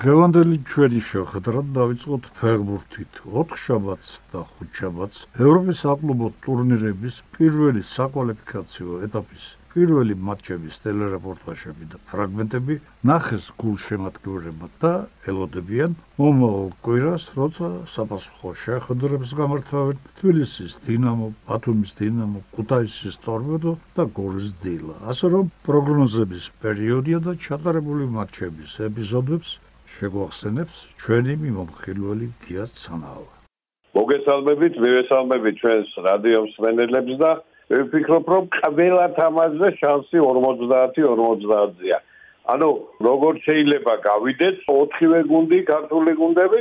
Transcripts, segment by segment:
დღევანდელი ჩვენი შეხვედრა დავიწყოთ ფეხბურთით. 4 შაბათს და 5 შაბათს ევროპის საკლუბო ტურნირების პირველი საკვალიფიკაციო ეტაპის პირველი მატჩების ტელერეპორტაჟები და ფრაგმენტები ნახეს გულშემატკივრებმა და ელოდებიან მომავალ კვირას, როცა საფასურო შეხვედრებს გამართავენ თბილისის დინამო, ბათუმის დინამო, ქუთაისის ტორპედო და გორის დილა. ასე რომ პროგნოზების პერიოდია და ჩატარებული მატჩების ეპიზოდებს შეგვახსენებს ჩვენი მიმოხილველი გია ცანავა. მოგესალმებით, მივესალმებით ჩვენს რადიო მსმენელებს და ვფიქრობ რომ ყველა თამაშზე შანსი 50-50-ზეა. ანუ როგორ შეიძლება გავიდეთ 4-ვე გუნდი ქართული გუნდები,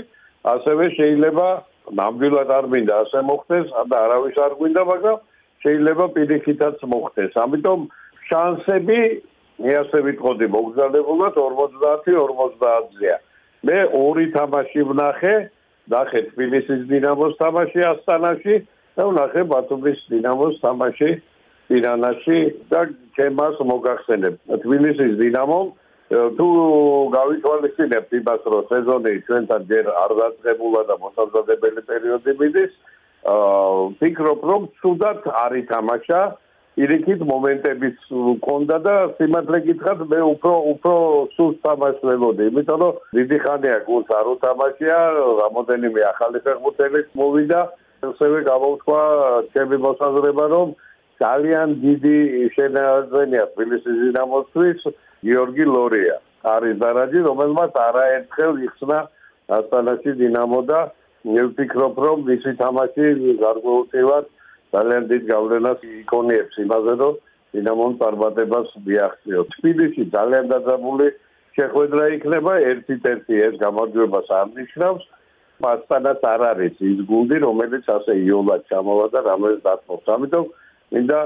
ასევე შეიძლება ნამდვილად არ მინდა ასე მოხდეს, და არავის არ გვინდა, მაგრამ შეიძლება პირიქითაც მოხდეს. ამიტომ შანსები მე ასე ვიტყოდი მოგზაურობულად 50-50-ზეა. მე ორი თამაში ვნახე, ნახე თბილისის დინამოს თამაში ასტანაში და ვნახე ბათუმის დინამოს თამაში პირანაში და ჩემას მოგახსენებ თბილისის დინამო თუ გავითვალისწინებთ იმას რომ სეზონი ჩვენთან ჯერ არ დაწყებულა და მოსაზრებელი პერიოდი მიდის აა ფიქრობ რომ თუდად არ ითამაშა ირიქით მომენტებიც მქონდა და სიმართლე გითხრათ მე უფრო უფრო სულ თამაშს ველოდი იმიტომ რომ დიდი ხანია გულს არ უთამაშია რამოდენიმე ახალი ფეხბურთელი მოვიდა ასევე გამოვთქვა ჩემი მოსაზრება რომ ძალიან დიდი შენაძენია თბილისის დინამოსთვის გიორგი ლორია არის დარაჯი რომელმაც არაერთხელ იხსნა ასტანაში დინამო და მე ვფიქრობ რომ მისი თამაში გარკვეულწილად ძალიან დიდ გავლენას იქონიებს იმაზე რომ დინამომ წარმატებას მიაღწიო თბილისში ძალიან დაძაბული შეხვედრა იქნება ერთით ერთი ეს გამარჯვებას არ ნიშნავს მასტანაც არ არის ის გუნდი, რომელიც ასე იოლად ჩამოვა და რომელიც დათმობს. ამიტომ მინდა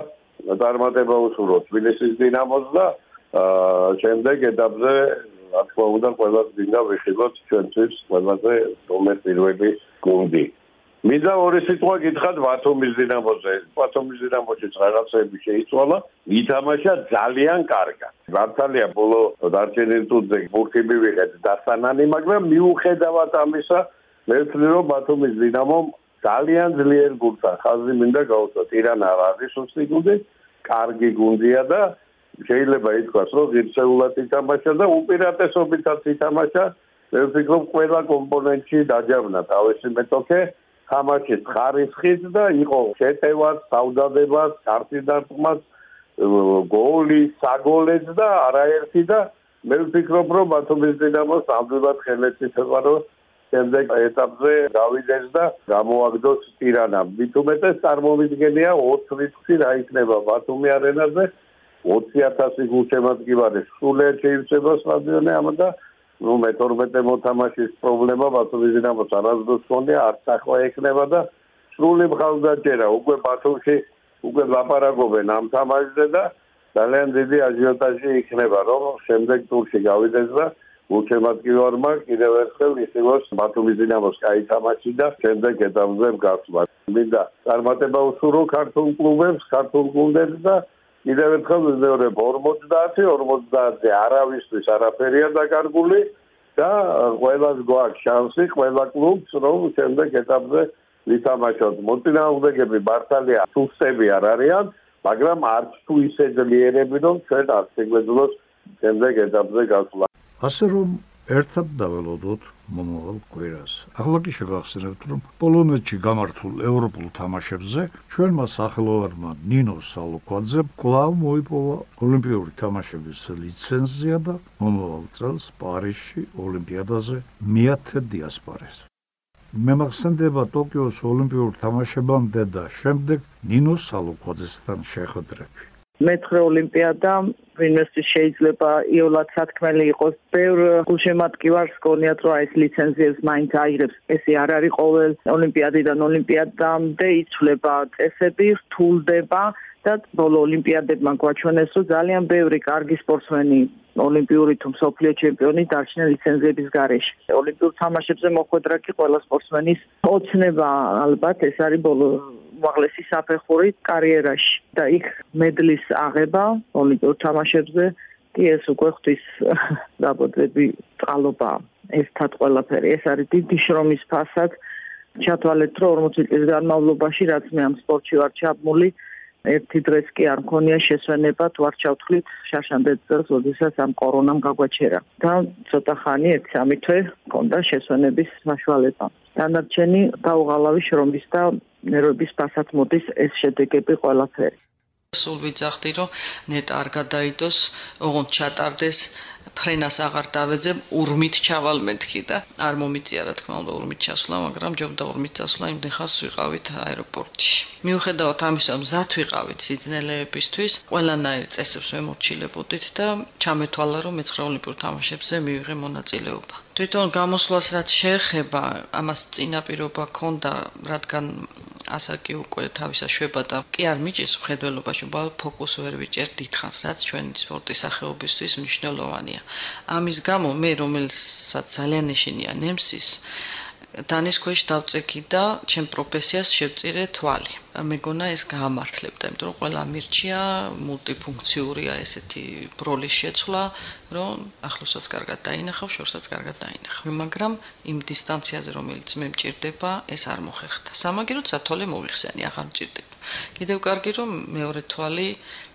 წარმატება უსურვო თბილისის დინამოს და შემდეგ ეტაპზე რა თქმა უნდა ყველას მინდა ვიხილოთ ჩვენთვის ყველაზე დომერ პირველი გუნდი. მინდა ორი სიტყვა გითხრათ ბათუმის დინამოზე. ბათუმის დინამოში რაღაცები შეიცვალა, ითამაშა ძალიან კარგად. მართალია ბოლო დარჩენილ თუძე ბურთი მივიღეთ დასანანი, მაგრამ მიუხედავად ამისა მე ვთვლი რომ ბათუმის დინამომ ძალიან ძლიერ გუნდს ხაზი მინდა გაუსვა ტირანა არის სუსტი გუნდი კარგი გუნდია და შეიძლება ითქვას რომ ღირსეულად ითამაშა და უპირატესობითაც ითამაშა. მე ვფიქრობ ყველა კომპონენტში დაჯავნა თავისი მეტოქე თამაშის ხარისხით და იყო შეტევაც, საუდადებას, კარტის დარტყმაც, გოლი, საგოლეც და არაერთი და მე ვფიქრობ რომ ბათუმის დინამოს ამდვილად ხელეცით ეყარო შემდეგ ეტაპზე გავიდეს და გამოაგდოს ტირანა. მით უმეტეს წარმოვიდგენია 20 რიცხვი რა იქნება ბათუმი არენაზე 20000 გულშემატკივარი სულეთ შეიძლება სტადიონი ამა და ნუ მე-12 მოთამაშის პრობლემა ბათუმის დინამოს არასდროს ხონია არც ახლა ექნება და სრული მხარდაჭერა უკვე ბათუმში უკვე ლაპარაკობენ ამ თამაშზე და ძალიან დიდი აჟიოტაჟი იქნება რომ შემდეგ ტურში გავიდეს და უთემატკივარმა კიდევ ერთხელ ისევოს ბათუმის დინამოს კაი თამაში და შემდეგ ეტაპზე გასვლა. მინდა წარმატება უსურო ქართულ კლუბებს, ქართულ გუნდებს და კიდევ ერთხელ ვიზეორებ 50-50-ზე არავისთვის არაფერია დაკარგული და ყველას გვაქვს შანსი, ყველა კლუბს რომ შემდეგ ეტაპზე ვითამაშოთ. მოწინააღმდეგეები მართალია სუსტები არ არიან, მაგრამ არც თუ ისე ძლიერები რომ ჩვენ არ შეგვეძლოს შემდეგ ეტაპზე გასვლა. ასე რომ ერთად დაველოდოთ მომავალ კვირას. ახლა კი შეგახსენებთ, რომ პოლონეთში გამართულ ევროპულ თამაშებზე ჩვენმა სახელოვანმა ნინო სალოკვაძე კვლავ მოიპოვა ოლიმპიური თამაშების ლიცენზია და მომავალ წელს პარიზში ოლიმპიადაზე მიათე დიასპორეს. მე მახსენდება ტოკიოს ოლიმპიურ თამაშებამდე და შემდეგ ნინო სალოკვაძესთან შეხვედრები. მეცხრე ოლიმპიადა ვინმესთვის შეიძლება იოლად სათქმელი იყოს ბევრ გულშემატკივარს გონიათ რომ ეს ლიცენზიებს მაინც აიღებს ესე არ არის ყოველ ოლიმპიადიდან ოლიმპიადამდე იცვლება წესები რთულდება და ბოლო ოლიმპიადებმა გვაჩვენეს რომ ძალიან ბევრი კარგი სპორტსმენი ოლიმპიური თუ მსოფლიო ჩემპიონი დარჩნენ ლიცენზიების გარეშე. ოლიმპიურ თამაშებზე მოხვედრა კი ყველა სპორტსმენის ოცნება ალბათ ეს არის ბოლო უმაღლესი საფეხური კარიერაში და იქ მედლის აღება ოლიმპიურ თამაშებზე კი ეს უკვე ღვთის დაბოძები წყალობაა. ერთად ყველაფერი. ეს არის დიდი შრომის ფასად. ჩათვალეთ, რომ 40 წლის განმავლობაში, რაც მე ამ სპორტში ვარ ჩაბმული, ერთი დღეს კი არ მქონია შესვენება თუ არ ჩავთვლით შაშანდეთ წელს, როდესაც ამ კორონამ გაგვაჩერა. და ცოტა ხანი, 1-3 თვე მქონდა შესვენების საშუალება. დანარჩენი დაუღალავი შრომის და ნერვების ფასად მოდის ეს შედეგები ყველაფერი. სულ ვიძახდი, რომ ნეტა არ გადაიდოს, ოღონდ ჩატარდეს ფრენას აღარ დავეძებ, ურმით ჩავალ მეთქი და არ მომიწია რა თქმა უნდა ურმით ჩასვლა, მაგრამ ჯობდა ურმით ჩასვლა იმ დღეს ვიყავით აეროპორტში. მიუხედავად ამისა, მზად ვიყავით სიძნელეებისთვის, ყველანაირ წესებს ვემორჩილებოდით და ჩამეთვალა, რომ მეცხრე ოლიმპიურ თამაშებზე მივიღე მონაწილეობა. თვითონ გამოსვლას რაც შეეხება, ამას წინაპირობა ქონდა, რადგან ასაკი უკვე თავისა შვება და კი არ მიჭის ხედველობაში ბალ ფოკუს ვერ ვიჭერ დიდხანს რაც ჩვენი სპორტის სახეობისთვის მნიშვნელოვანია. ამის გამო მე რომელსაც ძალიან ეშინია ნემსის დანის ქვეშ დავწეკი და ჩემ პროფესიას შევწირე თვალი. მეგონა ეს გაამართლებდა, იმიტომ რომ ყველა მირჩია მულტიფუნქციურია ესეთი ბროლის შეცვლა, რომ ახლოსაც კარგად დაინახავ, შორსაც კარგად დაინახავ. მაგრამ იმ დისტანციაზე, რომელიც მე მჭირდება, ეს არ მოხერხდა. სამაგიეროდ სათოლე მოიხსენი, აღარ მჭირდება. კიდევ კარგი რომ მეორე თვალი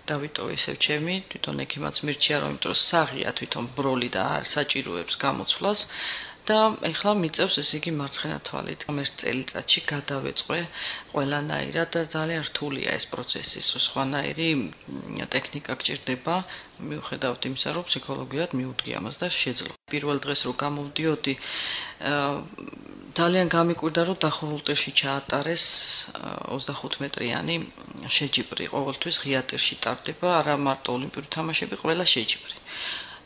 დავიტოვე ისევ ჩემი, თვითონ ექიმაც მირჩია, რომ იმიტომ საღია თვითონ ბროლი და არ საჭიროებს გამოცვლას. და ეხლა მიწევს ეს იგი მარცხენა თვალით. მერ წელიწადში გადავეწყვე ყველანაირად და ძალიან რთულია ეს პროცესი, სხვანაირი ტექნიკა გჭირდება, მიუხედავად იმისა, რომ ფსიქოლოგიად მიუდგია მას და შეძლო. პირველ დღეს რო გამოვდიოდი, ძალიან გამიკვირდა, რომ დახურულტეში ჩაატარეს 25 მეტრიანი შეჯიბრი. ყოველთვის ღიატერში ტარდება, არა მარტო ოლიმპიური თამაშები, ყველა შეჯიბრი.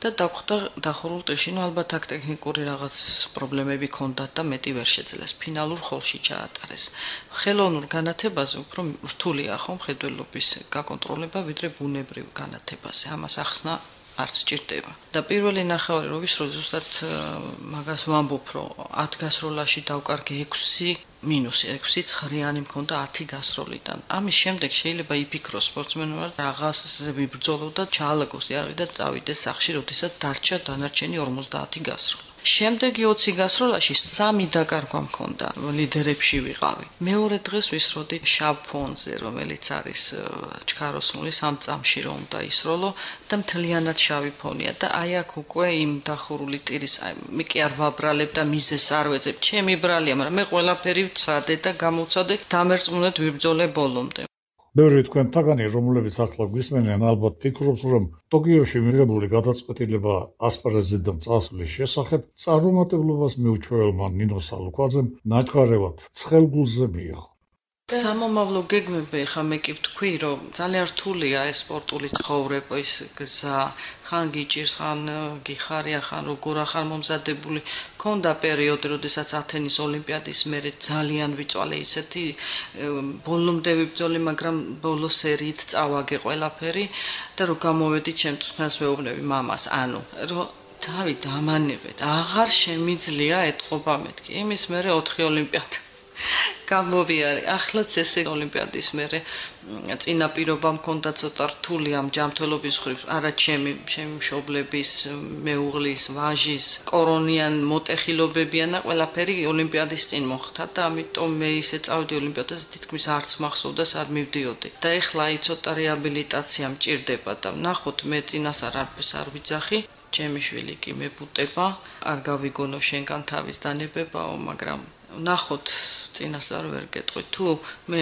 და დახვდა დახურულ ტირში, ну ალბათ აქ ტექნიკური რაღაც პრობლემები ქონდათ და მეტი ვერ შეძლეს. ფინალურ ხოლში ჩაატარეს. ხელოვნურ განათებაზე უფრო რთულია ხომ ხედველობის გაკონტროლება ვიდრე ბუნებრივ განათებაზე. ამას ახსნა არც ჭირდება. და პირველი ნახევარი რო ვისრო ზუსტად მაგას ვამბობ, რომ 10 გასროლაში დავკარგე 6 მინუსი 6 ცხრიანი მქონდა 10 გასროლიდან. ამის შემდეგ შეიძლება იფიქროს სპორტსმენმა რაღაცზე ვიბრძოლო და ჩაალაგოს იარაღი და წავიდეს სახში, როდესაც დარჩა დანარჩენი 50 გასროლა. შემდეგი 20 გასროლაში სამი დაკარგვა მქონდა ლიდერებში ვიყავი. მეორე დღეს ვისროდი შავ ფონზე რომელიც არის ჩქაროსნული სამ წამში რომ და ისროლო და მთლიანად შავი ფონია და აი აქ უკვე იმ დახურული ტირის აი მე კი არ ვაბრალებ და მიზეს არ ვეძებ. ჩემი ბრალია მაგრამ მე ყველაფერი ვცადე და გამოვცადე დამერწმუნედ ვიბრძოლე ბოლომდე ბევრი თქვენთაგანი, რომლებიც ახლა გვისმენენ, ალბათ ფიქრობს, რომ ტოკიოში მიღებული გადაწყვეტილება ასპარეზზე და წასვლის შესახებ წარუმატებლობას მიუჩვეულმა ნინო სალუკვაძემ ნაჩქარევად ცხელგულზე მიიღო. სამომავლო გეგმები ხა მე კი ვთქვი რომ ძალიან რთულია ეს სპორტული ცხოვრება ის გზა ხან გიჭირს ხან გიხარია ხან როგორ ახარ მომზადებული. მქონდა პერიოდი როდესაც ათენის ოლიმპიადის მერე ძალიან ვიწვალე ისეთი ბოლომდე ვიბძოლე მაგრამ ბოლო სერიით წავაგე ყველაფერი და რო გამოვედი ჩემთვის მას ვეუბნები მამას. ანუ რომ თავი დამანებეთ აღარ შემიძლია ეთყობა მეთქი. იმის მერე 4 ოლიმპიადა გამოვიარე. ახლაც ესე ოლიმპიადის მერე წინა პირობა მქონდა ცოტა რთული ამ ჯანმრთელობის ხრივ. არა ჩემი, ჩემი მშობლების, მეუღლის, ვაჟის, კორონიან მოტეხილობებიან და ყველაფერი ოლიმპიადის წინ მოხდა და ამიტომ მე ისე წავდი ოლიმპიადაზე თითქმის არც მახსოვდა სად მივდიოდი. და ეხლა აი ცოტა რეაბილიტაცია მჭირდება და ნახოთ მე წინასარ არც არ ვიძახი. ჩემი შვილი კი მებუტება, არ გავიგონო შენგან თავის დანებებაო, მაგრამ ნახოთ წინასწარ ვერ გეტყვი. თუ მე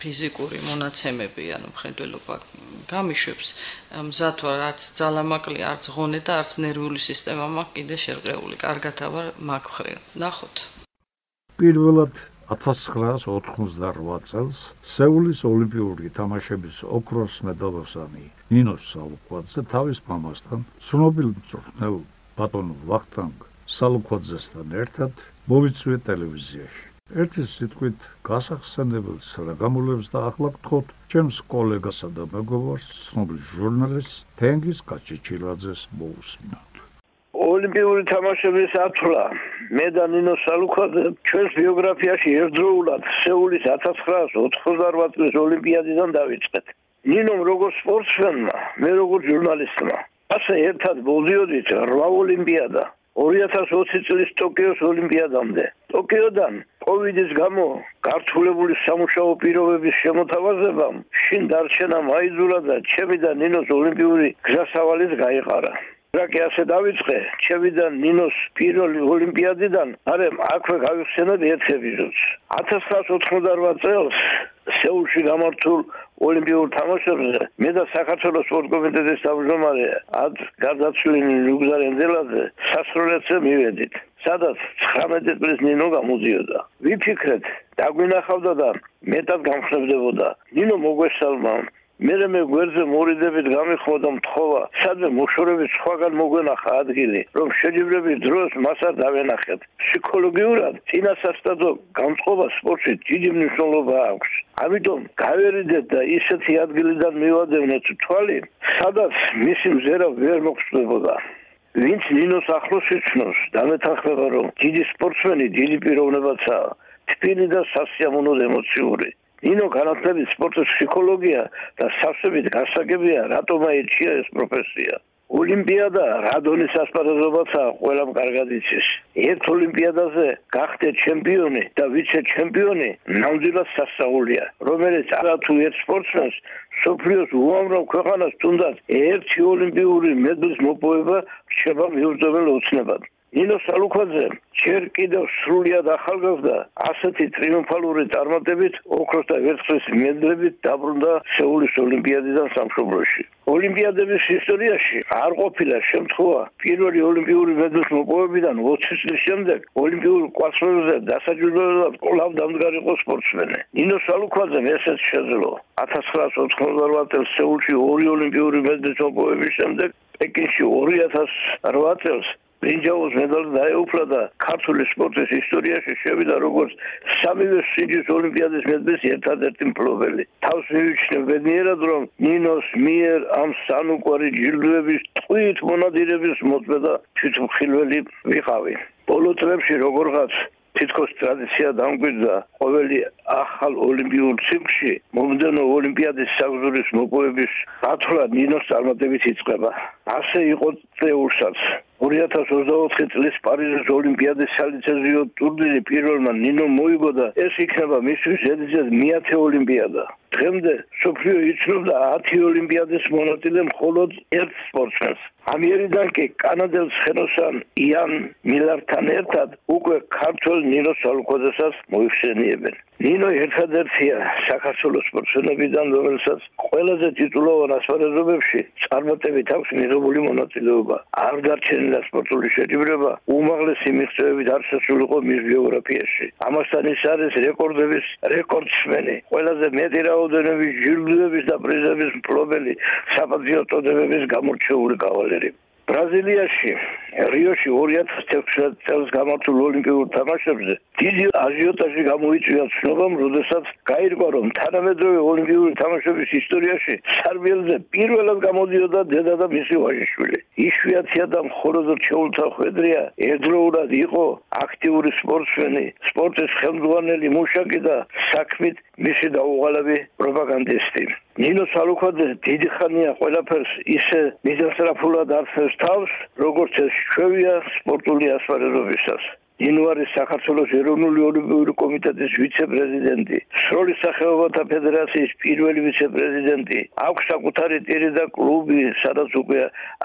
ფიზიკური მონაცემები ანუ მხედველობა გამიშვებს მზად ვარ არც ძალამაკლი არც ღონე და არც ნერვული სისტემა მაქვს კიდე შერყეული კარგად ავარ მაგხრე ნახოთ. პირველად 1988 წელს სეულის ოლიმპიური თამაშების ოქროს მედალოსანი ნინოს სალუკვაძე თავის მამასთან ცნობილ მწვრთნელ ბატონ ვახტანგ სალუკვაძესთან ერთად მოვიწვია ტელევიზიაში. ერთი სიტყვით გასახსენებელს რა გამოლებს და ახლა გთხოვთ ჩემს კოლეგასა და მეგობარს, ცნობილ ჟურნალისტს თენგიზ კაჩიჩილაძეს მოусმინოთ. ოლიმპიური თამაშების ათვლა მე და ნინო სალუქაძე ჩვენს ბიოგრაფიაში ერთდროულად სეულის 1988 წლის ოლიმპიადიდან დავიწყეთ. ნინომ როგორც სპორტსმენმა, მე როგორც ჟურნალისტმა ასე ერთად მოვიდოდით რა ოლიმპიადა 2020 წლის ტოკიოს ოლიმპიადამდე. ტოკიოდან კოვიდის გამო გართულებული სამუშაო პირობების შემოთავაზებამ შინ დარჩენა მაიძულა და ჩემი და ნინოს ოლიმპიური გზასავალიც გაიყარა. რაკი ასე დავიწყე, ჩემი და ნინოს პირველი ოლიმპიადიდან, არემ აქვე გავიხსენებ ერთ ეპიზოდს. 1988 წელს სეულში გამართულ ოლიმპიურ თამაშებზე. მე და საქართველოს სპორტ კომიტეტის თავმჯდომარე ად გარდაცვლილი ლუგზარ ენძელაძე სასროლეთზე მივედით. სადაც 19 წლის ნინო გამოდიოდა. ვიფიქრეთ დაგვინახავდა და მეტად გამხნევდებოდა ნინო მოგვესალმა მე მე გვერდზე მორიდებით გამიხმოდა მთხოვა სადმე მოშორებით სხვაგან მოგვენახა ადგილი რომ შეჯიბრების დროს მასა დავენახეთ. ფსიქოლოგიურად წინასასტადო გამწყობა სპორტში დიდი მნიშვნელობა აქვს. ამიტომ გავერიდეთ და ისეთი ადგილიდან მივადევნეთ თვალი სადაც მისი მზერა ვერ მოხსნებოდა. ვინც ნინოს ახლოს იცნობს დამეთანხმება რომ დიდი სპორტსმენი დიდი პიროვნებაცაა თბილი და სასიამოვნო ემოციური ნინო განათლების სპორტის ფსიქოლოგია და სასწრებით გასაგებია რატომ აირჩია ეს პროფესია? ოლიმპიადა რადონის ასპარეზობაცა ყველამ კარგად იცის. ერთ ოლიმპიადაზე გახდე ჩემპიონი და ვიცე ჩემპიონი ნამდვილად სასწაულია. რომელიც არა თუ ერთ სპორტსმენს სოფლიოს უამრავ ქვეყანას თუნდაც ერთი ოლიმპიური მედლის მოპოვება რჩება მიუწვეველ ოცნებად ნინო სალუქაძე ჯერ კიდევ სრულიად ახალგაზრდა ასეთი ტრიუმფალური წარმატებით ოქროს და ვერცხლის მედლებით დაბრუნდა სეულის ოლიმპიადიდან სამშობლოში. ოლიმპიადების ისტორიაში არ ყოფილა შემთხვევა პირველი ოლიმპიური მედლის მოპოვებიდან 20 წლის შემდეგ ოლიმპიურ კვარტალზე დასაჯულებლად კვლავ დამდგარიყო სპორტსმენი. ნინო სალუქაძე ესეც შეძლო. 1988 წელს სეულში ორი ოლიმპიური მედლის მოპოვების შემდეგ პეკინში 2008 წელს ბრინჯაოს მედალი დაეუფლა და ქართული სპორტის ისტორიაში შევიდა როგორც სამივე სიჯის ოლიმპიადის მედლის ერთადერთი მფლობელი. თავს მივიჩნევ ბედნიერად რომ ნინოს მიერ ამ სანუკვარი ჯილდოების ტყვით მონადირების მოწმედა თვითმხილველი ვიყავი. ბოლო წლებში როგორღაც თითქოს ტრადიცია დამკვიდრდა ყოველი ახალ ოლიმპიურ ციკლში მომდენო ოლიმპიადის საგზურის მოპოვების ათვლა ნინოს წარმატებით იწყება ასე იყო წეულსაც 2024 წლის პარიზის ოლიმპიადის სალიცენზიო ტურნირი პირველმა ნინო მოიგო და ეს იქნება მისთვის ზედიზედ მეათე ოლიმპიადა. დღემდე სოფიო იცნობდა 10 ოლიმპიადის მონაწილე მხოლოდ ერთ სპორტსმენს. ამიერიდან კი კანადელს ხენოსან იან მილართან ერთად უკვე ქართულ ნინო სალუკოზესაც მოიხსენიებენ. ნინო ერთადერთია საქართველოს სპორტსმენებიდან, რომელსაც ყველაზე ტიტულოვან ასპარეზობებში წარმატებით აქვს მიღებული მონაწილეობა. არ დარჩენილა სპორტული შეჯიბრება, უმაღლესი მიღწევებით არ შესულიყო მის ბიოგრაფიაში. ამასთან ის არის რეკორდების რეკორდსმენი, ყველაზე მეტი რაოდენობის ჯილდოების და პრიზების მფლობელი, საპატიოტოდებების გამორჩეული კავალერი. ბრაზილიაში რიოში 2016 წელს გამართულ ოლიმპიურ თამაშებზე დიდი აჟიოტაჟი გამოიწვია ცნობამ, როდესაც გაირკვა, რომ თანამედროვე ოლიმპიური თამაშების ისტორიაში სარბიელზე პირველად გამოდიოდა დედა და მისი ვაჟიშვილი. იშვიათია და მხოლოდ რჩეულთა ხვედრია, ერთდროულად იყო აქტიური სპორტსმენი, სპორტის ხელმძღვანელი მუშაკი და საქმით მისი დაუღალები პროპაგანდისტი. ნინო სალუქაძე დიდი ხანია ყველაფერს ისე მიზანსრაფულად არცევს თავს, როგორც ეს ჩვევია სპორტული ასპარეზობისას. იანვარის საქართველოს ეროვნული ოლიმპიური კომიტეტის ვიცე-პრეზიდენტი, სროლის სახეობათა ფედერაციის პირველი ვიცე-პრეზიდენტი, აქვს საკუთარი ტირი და კლუბი, სადაც უკვე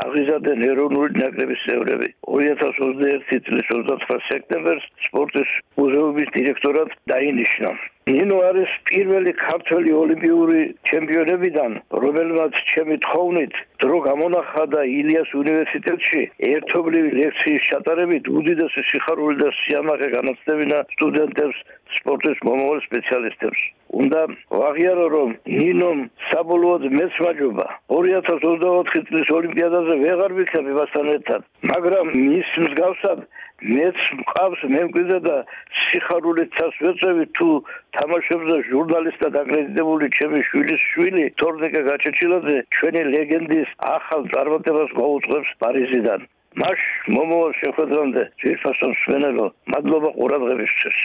აღიზარდნენ ეროვნული ნაკრების წევრები. 2021 წლის 29 სექტემბერს სპორტის მუზეუმის დირექტორად დაინიშნა. ნინო არის პირველი ქართველი ოლიმპიური ჩემპიონებიდან, რომელმაც ჩემი თხოვნით დრო გამონახა და ილიას უნივერსიტეტში ერთობლივი ლექციის ჩატარებით უდიდესი სიხარული და სიამაყე განაცდებინა სტუდენტებს სპორტის მომავალ სპეციალისტებს. უნდა ვაღიარო რომ ნინომ საბოლოოდ მეც მაჯობა 2024 წლის ოლიმპიადაზე ვეღარ ვიქნები მასთან ერთად, მაგრამ მის მსგავსად მეც მყავს მემკვიდრე და სიხარულით წასვეწევი თუ თამაშებზე ჟურნალისტად აკრედიტებული ჩემი შვილის შვილი თორნიკე გაჩეჩილაძე ჩვენი ლეგენდის ახალ წარმატებას გაუწყებს პარიზიდან. მას მომავალ შეხვედრამდე ძირფასო მსმენელო მადლობა ყურადღებისთვის